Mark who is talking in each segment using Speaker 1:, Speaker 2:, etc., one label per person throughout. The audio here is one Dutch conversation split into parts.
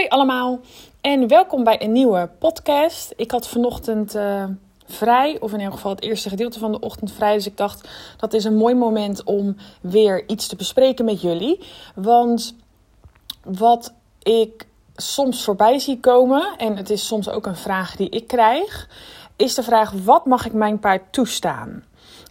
Speaker 1: Hoi allemaal en welkom bij een nieuwe podcast. Ik had vanochtend uh, vrij, of in elk geval het eerste gedeelte van de ochtend vrij. Dus ik dacht dat is een mooi moment om weer iets te bespreken met jullie. Want wat ik soms voorbij zie komen, en het is soms ook een vraag die ik krijg, is de vraag: wat mag ik mijn paard toestaan?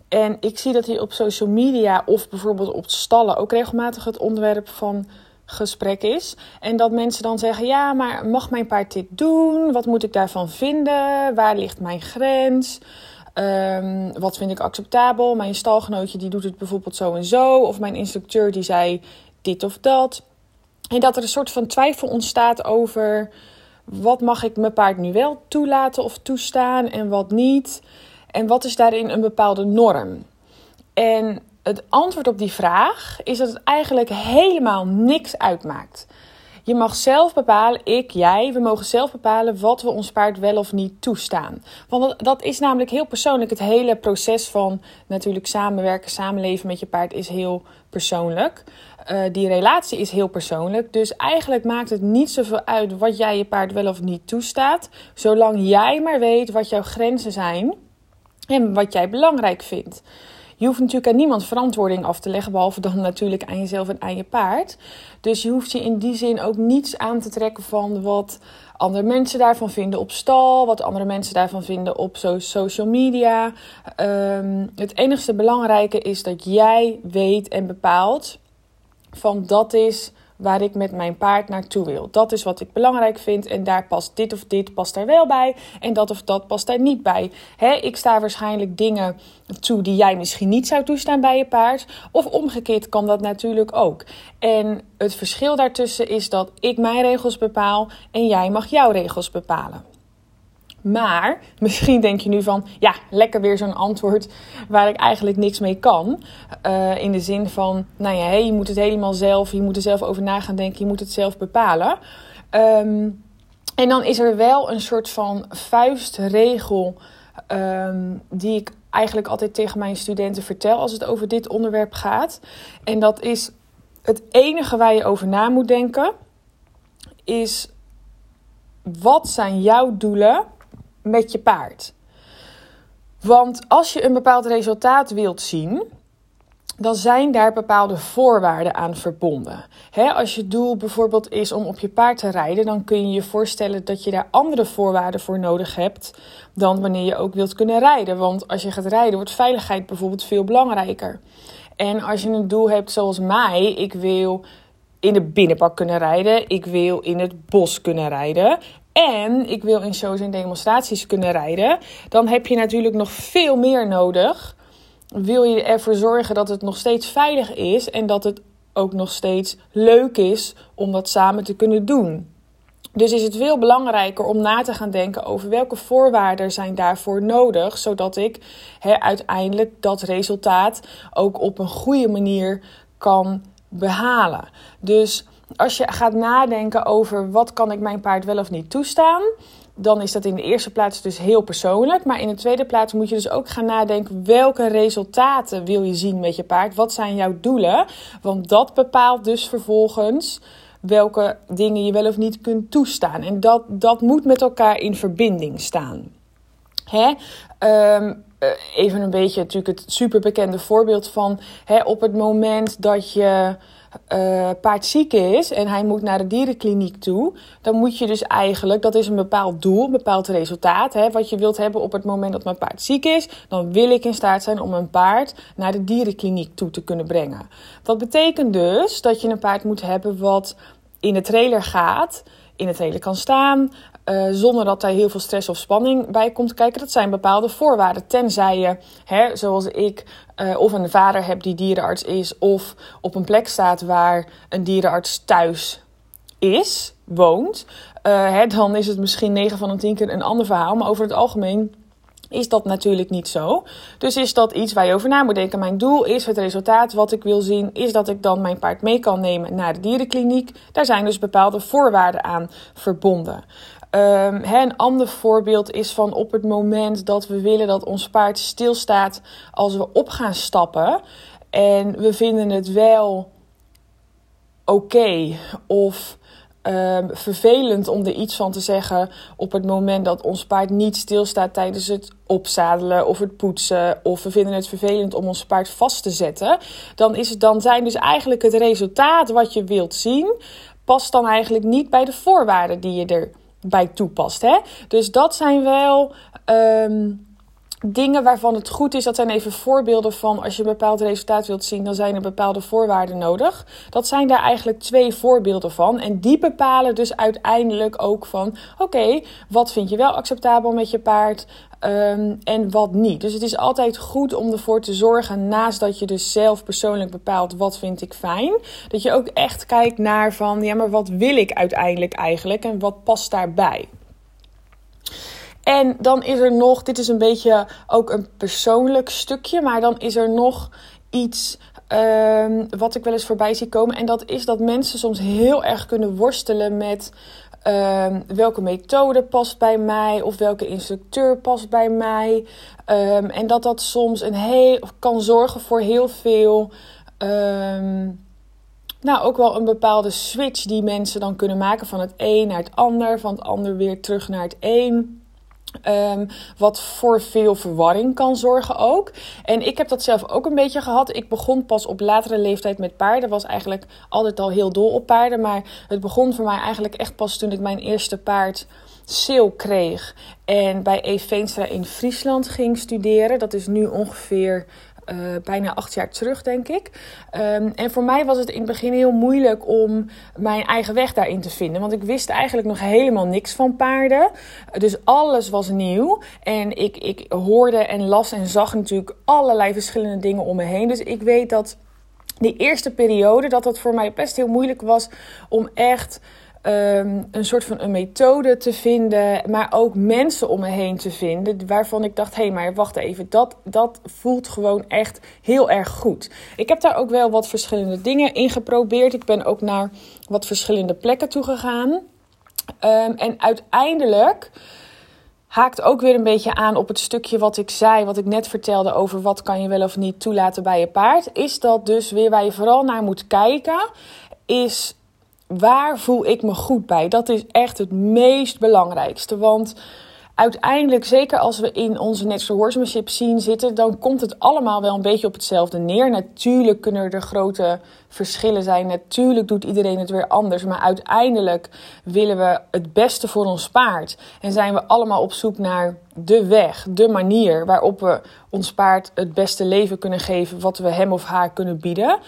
Speaker 1: En ik zie dat hier op social media of bijvoorbeeld op stallen ook regelmatig het onderwerp van gesprek is. En dat mensen dan zeggen: Ja, maar mag mijn paard dit doen? Wat moet ik daarvan vinden? Waar ligt mijn grens? Um, wat vind ik acceptabel? Mijn stalgenootje die doet het bijvoorbeeld zo en zo. Of mijn instructeur die zei dit of dat. En dat er een soort van twijfel ontstaat over wat mag ik mijn paard nu wel toelaten of toestaan en wat niet. En wat is daarin een bepaalde norm? En het antwoord op die vraag is dat het eigenlijk helemaal niks uitmaakt. Je mag zelf bepalen, ik, jij, we mogen zelf bepalen wat we ons paard wel of niet toestaan. Want dat, is namelijk heel persoonlijk. Het hele proces van natuurlijk samenwerken, samenleven met je paard is heel persoonlijk. Uh, die relatie is heel persoonlijk. Dus eigenlijk maakt het niet zoveel uit wat jij je paard wel of niet toestaat. Zolang jij maar weet wat jouw grenzen zijn en wat jij belangrijk vindt. Je hoeft natuurlijk aan niemand verantwoording af te leggen, behalve dan natuurlijk aan jezelf en aan je paard. Dus je hoeft je in die zin ook niets aan te trekken van wat andere mensen daarvan vinden op stal, wat andere mensen daarvan vinden op social media. Ehm, het enigste belangrijke is dat jij weet en bepaalt van dat is waar ik met mijn paard naartoe wil. Dat is wat ik belangrijk vind en daar past dit of dit past daar wel bij en dat of dat past daar niet bij. ik sta waarschijnlijk dingen toe die jij misschien niet zou toestaan bij je paard of omgekeerd kan dat natuurlijk ook. En het verschil daartussen is dat ik mijn regels bepaal en jij mag jouw regels bepalen. Maar misschien denk je nu van, ja, lekker weer zo'n antwoord waar ik eigenlijk niks mee kan. Uh, in de zin van, nou ja, hey, je moet het helemaal zelf, je moet er zelf over na gaan denken, je moet het zelf bepalen. Um, en dan is er wel een soort van vuistregel um, die ik eigenlijk altijd tegen mijn studenten vertel als het over dit onderwerp gaat. En dat is het enige waar je over na moet denken, is wat zijn jouw doelen met je paard. Want als je een bepaald resultaat wilt zien, dan zijn daar bepaalde voorwaarden aan verbonden. als je doel bijvoorbeeld is om op je paard te rijden, dan kun je je voorstellen dat je daar andere voorwaarden voor nodig hebt dan wanneer je ook wilt kunnen rijden. Want als je gaat rijden, wordt veiligheid bijvoorbeeld veel belangrijker. En als je een doel hebt zoals mij, ik wil in de binnenpak kunnen rijden, ik wil in het bos kunnen rijden en ik wil in shows en demonstraties kunnen rijden, dan heb je natuurlijk nog veel meer nodig. Wil je ervoor zorgen dat het nog steeds veilig is en dat het ook nog steeds leuk is om dat samen te kunnen doen. Dus is het veel belangrijker om na te gaan denken over welke voorwaarden zijn daarvoor nodig, zodat ik uiteindelijk dat resultaat ook op een goede manier kan behalen. Dus als je gaat nadenken over wat kan ik mijn paard wel of niet toestaan, dan is dat in de eerste plaats dus heel persoonlijk. Maar in de tweede plaats moet je dus ook gaan nadenken welke resultaten wil je zien met je paard? Wat zijn jouw doelen? Want dat bepaalt dus vervolgens welke dingen je wel of niet kunt toestaan. En dat, dat moet met elkaar in verbinding staan. Hè? Ehm, eh, even een beetje natuurlijk het superbekende voorbeeld van hè, op het moment dat je uh, paard ziek is en hij moet naar de dierenkliniek toe, dan moet je dus eigenlijk, dat is een bepaald doel, een bepaald resultaat, hè, wat je wilt hebben op het moment dat mijn paard ziek is, dan wil ik in staat zijn om een paard naar de dierenkliniek toe te kunnen brengen. Dat betekent dus dat je een paard moet hebben wat in de trailer gaat, in de trailer kan staan, uh, zonder dat daar heel veel stress of spanning bij komt kijken. Dat zijn bepaalde voorwaarden. Tenzij je, hè, zoals ik, uh, of een vader hebt die dierenarts is, of op een plek staat waar een dierenarts thuis is, woont. Uh, hè, dan is het misschien 9 van de 10 keer een ander verhaal. Maar over het algemeen is dat natuurlijk niet zo. Dus is dat iets waar je over na moet denken. Mijn doel is het resultaat wat ik wil zien, is dat ik dan mijn paard mee kan nemen naar de dierenkliniek. Daar zijn dus bepaalde voorwaarden aan verbonden. Um, een ander voorbeeld is van op het moment dat we willen dat ons paard stilstaat als we op gaan stappen. En we vinden het wel oké of Ehm, vervelend om er iets van te zeggen op het moment dat ons paard niet stilstaat tijdens het opzadelen of het poetsen. Of we vinden het vervelend om ons paard vast te zetten. Dan, is het, dan zijn dus eigenlijk het resultaat wat je wilt zien, past dan eigenlijk niet bij de voorwaarden die je erbij toepast. Hè? Dus dat zijn wel. Ehm, dingen waarvan het goed is, dat zijn even voorbeelden van als je een bepaald resultaat wilt zien, dan zijn er bepaalde voorwaarden nodig. Dat zijn daar eigenlijk twee voorbeelden van. En die bepalen dus uiteindelijk ook van: oké, wat vind je wel acceptabel met je paard? Ehm, en wat niet. Dus het is altijd goed om ervoor te zorgen, naast dat je dus zelf persoonlijk bepaalt wat vind ik fijn, dat je ook echt kijkt naar van ja, maar wat wil ik uiteindelijk eigenlijk en wat past daarbij. En dan is er nog, dit is een beetje ook een persoonlijk stukje, maar dan is er nog iets um, wat ik wel eens voorbij zie komen. En dat is dat mensen soms heel erg kunnen worstelen met um, welke methode past bij mij of welke instructeur past bij mij. Um, en dat dat soms een heel, kan zorgen voor heel veel. nou, ook wel een bepaalde switch die mensen dan kunnen maken van het een naar het ander, van het ander weer terug naar het een. Um, wat voor veel verwarring kan zorgen ook. En ik heb dat zelf ook een beetje gehad. Ik begon pas op latere leeftijd met paarden. Was eigenlijk altijd al heel dol op paarden. Maar het begon voor mij eigenlijk echt pas toen ik mijn eerste paard Sil kreeg. En bij Eve Veenstra in Friesland ging studeren. Dat is nu ongeveer uh, bijna acht jaar terug, denk ik. Um, en voor mij was het in het begin heel moeilijk om mijn eigen weg daarin te vinden. Want ik wist eigenlijk nog helemaal niks van paarden. Dus alles was nieuw. En ik, ik hoorde en las en zag natuurlijk allerlei verschillende dingen om me heen. Dus ik weet dat die eerste periode, dat dat voor mij best heel moeilijk was om echt um, een soort van een methode te vinden, maar ook mensen om me heen te vinden waarvan ik dacht: hé, hey, maar wacht even, dat, dat voelt gewoon echt heel erg goed. Ik heb daar ook wel wat verschillende dingen in geprobeerd. Ik ben ook naar wat verschillende plekken toe gegaan. Um, en uiteindelijk haakt ook weer een beetje aan op het stukje wat ik zei, wat ik net vertelde over wat kan je wel of niet toelaten bij je paard. Is dat dus weer waar je vooral naar moet kijken, is waar voel ik me goed bij? Dat is echt het meest belangrijkste. Want uiteindelijk, zeker als we in onze natural horsemanship zien zitten, dan komt het allemaal wel een beetje op hetzelfde neer. Natuurlijk kunnen er grote verschillen zijn. Natuurlijk doet iedereen het weer anders. Maar uiteindelijk willen we het beste voor ons paard. En zijn we allemaal op zoek naar de weg, de manier waarop we ons paard het beste leven kunnen geven, wat we hem of haar kunnen bieden.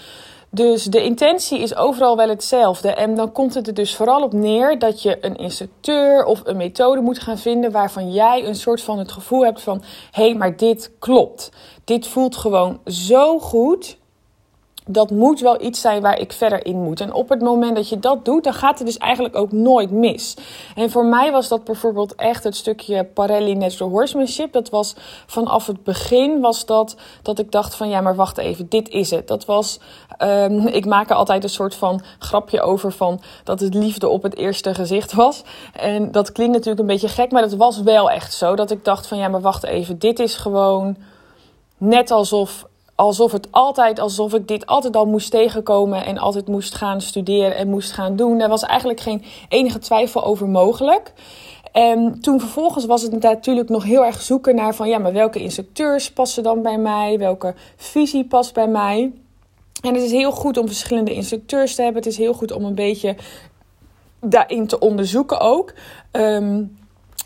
Speaker 1: Dus de intentie is overal wel hetzelfde. En dan komt het er dus vooral op neer dat je een instructeur of een methode moet gaan vinden waarvan jij een soort van het gevoel hebt van: hé, hey, maar dit klopt. Dit voelt gewoon zo goed dat moet wel iets zijn waar ik verder in moet. En op het moment dat je dat doet, dan gaat het dus eigenlijk ook nooit mis. En voor mij was dat bijvoorbeeld echt het stukje Parelli Natural Horsemanship. Dat was vanaf het begin was dat, dat ik dacht van ja, maar wacht even, dit is het. Dat was, um, ik maak er altijd een soort van grapje over van dat het liefde op het eerste gezicht was. En dat klinkt natuurlijk een beetje gek, maar dat was wel echt zo. Dat ik dacht van ja, maar wacht even, dit is gewoon net alsof alsof het altijd, alsof ik dit altijd al moest tegenkomen en altijd moest gaan studeren en moest gaan doen. Daar was eigenlijk geen enige twijfel over mogelijk. En toen vervolgens was het natuurlijk nog heel erg zoeken naar van ja, maar welke instructeurs passen dan bij mij? Welke visie past bij mij? En het is heel goed om verschillende instructeurs te hebben. Het is heel goed om een beetje daarin te onderzoeken ook. Um,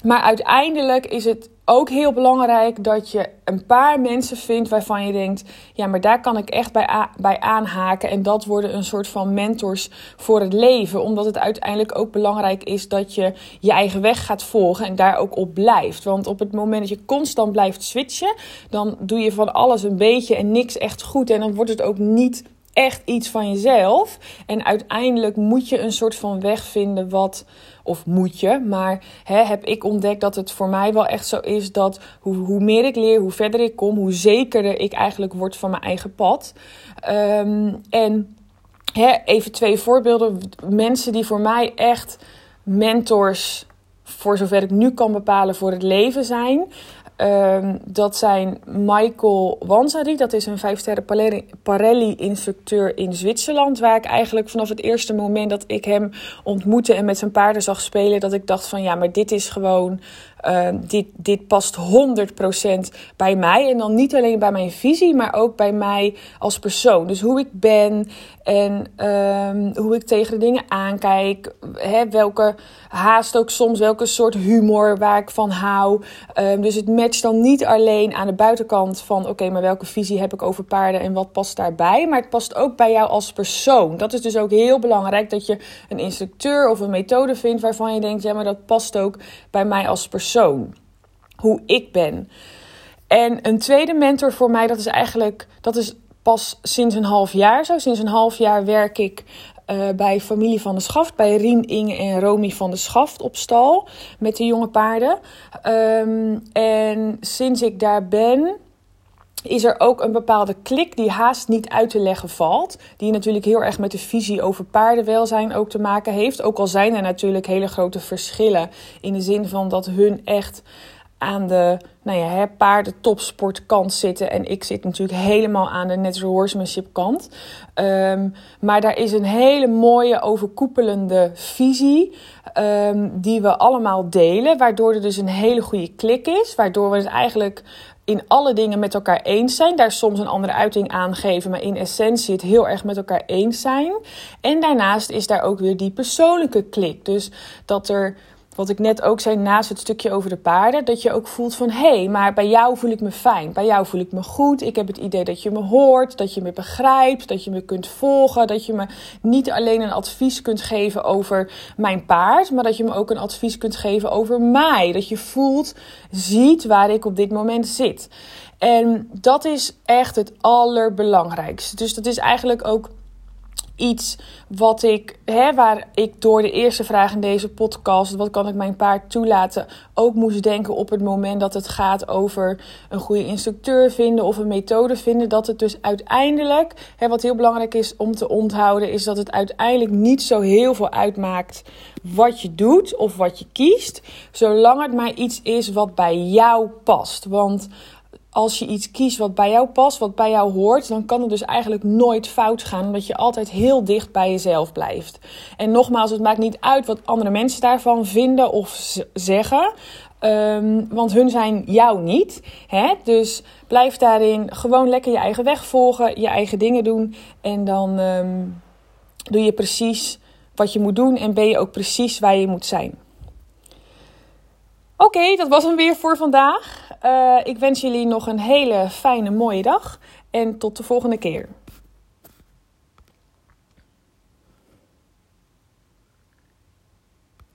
Speaker 1: maar uiteindelijk is het ook heel belangrijk dat je een paar mensen vindt waarvan je denkt: ja, maar daar kan ik echt bij, bij aanhaken. En dat worden een soort van mentors voor het leven. Omdat het uiteindelijk ook belangrijk is dat je je eigen weg gaat volgen en daar ook op blijft. Want op het moment dat je constant blijft switchen, dan doe je van alles een beetje en niks echt goed. En dan wordt het ook niet echt iets van jezelf. En uiteindelijk moet je een soort van weg vinden wat. Of moet je, maar hè, heb ik ontdekt dat het voor mij wel echt zo is dat hoe, hoe meer ik leer, hoe verder ik kom, hoe zekerder ik eigenlijk word van mijn eigen pad. Um, en hè, even twee voorbeelden. Mensen die voor mij echt mentors, voor zover ik nu kan bepalen, voor het leven zijn. Ehm, dat zijn Michael Wanzari, dat is een vijfsterren Parelli-instructeur in Zwitserland. Waar ik eigenlijk vanaf het eerste moment dat ik hem ontmoette en met zijn paarden zag spelen, dat ik dacht van ja, maar dit is gewoon uh, dit, dit past 100% bij mij. En dan niet alleen bij mijn visie, maar ook bij mij als persoon. Dus hoe ik ben en um, hoe ik tegen de dingen aankijk. Hè, welke haast ook soms, welke soort humor waar ik van hou. Um, dus het matcht dan niet alleen aan de buitenkant van: oké, maar welke visie heb ik over paarden en wat past daarbij. Maar het past ook bij jou als persoon. Dat is dus ook heel belangrijk dat je een instructeur of een methode vindt waarvan je denkt: ja, maar dat past ook bij mij als persoon hoe ik ben. En een tweede mentor voor mij, dat is eigenlijk, dat is pas sinds een half jaar zo. Sinds een half jaar werk ik uh, bij familie van de Schaft, bij Rien, Inge en Romy van de Schaft op stal met de jonge paarden. Um, en sinds ik daar ben, is er ook een bepaalde klik die haast niet uit te leggen valt. Die natuurlijk heel erg met de visie over paardenwelzijn ook te maken heeft. Ook al zijn er natuurlijk hele grote verschillen in de zin van dat hun echt aan de nou ja, paardentopsportkant zitten. En ik zit natuurlijk helemaal aan de natural horsemanship kant. Um, maar daar is een hele mooie overkoepelende visie. Um, die we allemaal delen. Waardoor er dus een hele goede klik is. Waardoor we het eigenlijk in alle dingen met elkaar eens zijn. Daar soms een andere uiting aan geven, maar in essentie het heel erg met elkaar eens zijn. En daarnaast is daar ook weer die persoonlijke klik. Dus dat er wat ik net ook zei naast het stukje over de paarden, dat je ook voelt van hé, hey, maar bij jou voel ik me fijn, bij jou voel ik me goed. Ik heb het idee dat je me hoort, dat je me begrijpt, dat je me kunt volgen, dat je me niet alleen een advies kunt geven over mijn paard, maar dat je me ook een advies kunt geven over mij. Dat je voelt, ziet waar ik op dit moment zit. En dat is echt het allerbelangrijkste. Dus dat is eigenlijk ook iets wat ik, hè, waar ik door de eerste vraag in deze podcast, wat kan ik mijn paard toelaten, ook moest denken op het moment dat het gaat over een goede instructeur vinden of een methode vinden. Dat het dus uiteindelijk, hè, wat heel belangrijk is om te onthouden, is dat het uiteindelijk niet zo heel veel uitmaakt wat je doet of wat je kiest, zolang het maar iets is wat bij jou past. Want als je iets kiest wat bij jou past, wat bij jou hoort, dan kan het dus eigenlijk nooit fout gaan, omdat je altijd heel dicht bij jezelf blijft. En nogmaals, het maakt niet uit wat andere mensen daarvan vinden of zeggen. Um, want hun zijn jou niet. Hè? Dus blijf daarin gewoon lekker je eigen weg volgen, je eigen dingen doen. En dan um, doe je precies wat je moet doen en ben je ook precies waar je moet zijn. Oké, dat was hem weer voor vandaag. Uh, ik wens jullie nog een hele fijne, mooie dag en tot de volgende keer.